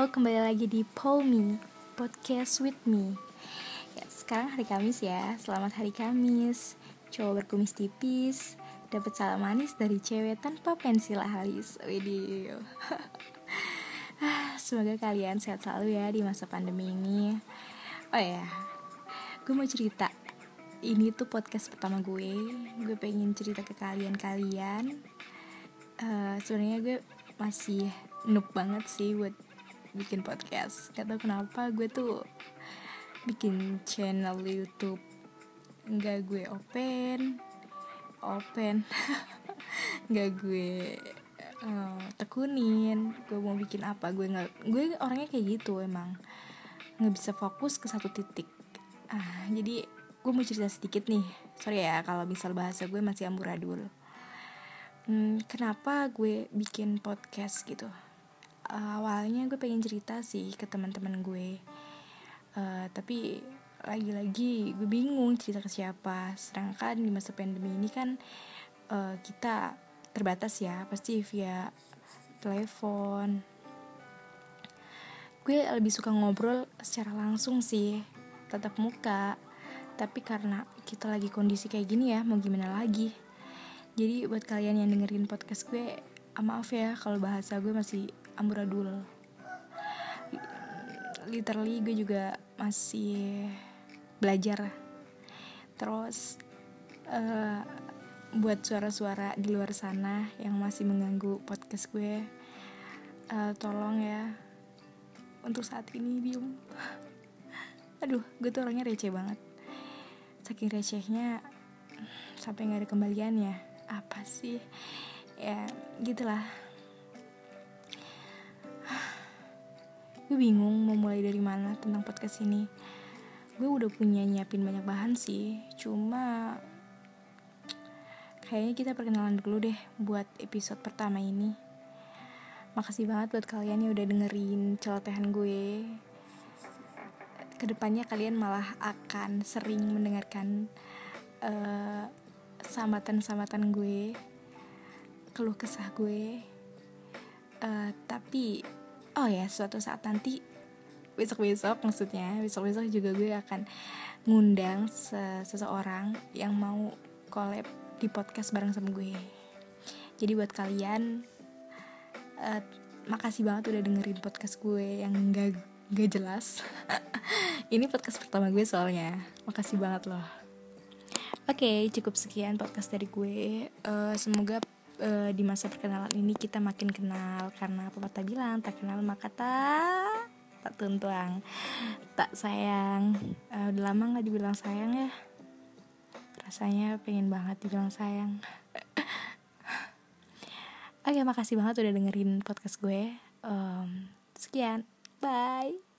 Kembali lagi di Paul Me Podcast with me. Ya, sekarang hari Kamis ya. Selamat hari Kamis. Coba berkumis tipis, dapat salam manis dari cewek tanpa pensil alis. Widih. Semoga kalian sehat selalu ya di masa pandemi ini. Oh ya, gue mau cerita. Ini tuh podcast pertama gue. Gue pengen cerita ke kalian-kalian. Uh, Sebenarnya gue masih noob banget sih buat bikin podcast. Gak tau kenapa gue tuh bikin channel YouTube. Nggak gue open open. Nggak gue uh, tekunin gue mau bikin apa gue nggak gue orangnya kayak gitu emang. Nggak bisa fokus ke satu titik. Ah jadi gue mau cerita sedikit nih. Sorry ya kalau misal bahasa gue masih amburadul. Hmm, kenapa gue bikin podcast gitu awalnya gue pengen cerita sih ke teman-teman gue. Uh, tapi lagi-lagi gue bingung cerita ke siapa. Sedangkan di masa pandemi ini kan uh, kita terbatas ya pasti via telepon. Gue lebih suka ngobrol secara langsung sih tetap muka. Tapi karena kita lagi kondisi kayak gini ya mau gimana lagi? Jadi buat kalian yang dengerin podcast gue maaf ya kalau bahasa gue masih amburadul. Literally gue juga masih belajar. Terus uh, buat suara-suara di luar sana yang masih mengganggu podcast gue uh, tolong ya untuk saat ini diem. Aduh gue tuh orangnya receh banget. Saking recehnya sampai nggak ada kembalian ya. Apa sih? Ya gitulah gue bingung mau mulai dari mana tentang podcast ini. Gue udah punya nyiapin banyak bahan sih cuma kayaknya kita perkenalan dulu deh buat episode pertama ini. Makasih banget buat kalian yang udah dengerin celotehan gue. Ke depannya kalian malah akan sering mendengarkan uh, sambatan-sambatan gue keluh kesah gue. Uh, tapi oh ya suatu saat nanti besok-besok maksudnya besok-besok juga gue akan ngundang seseorang yang mau collab di podcast bareng sama gue. Jadi buat kalian uh, makasih banget udah dengerin podcast gue yang gak, gak jelas. Ini podcast pertama gue soalnya. Makasih banget loh. Oke okay, cukup sekian podcast dari gue. Uh, semoga uh, di masa perkenalan ini kita makin kenal karena pepatah bilang tak kenal maka tak tak tuntuang tak sayang. Uh, udah lama nggak dibilang sayang ya? Rasanya pengen banget dibilang sayang. Oke makasih banget udah dengerin podcast gue. Um, sekian. Bye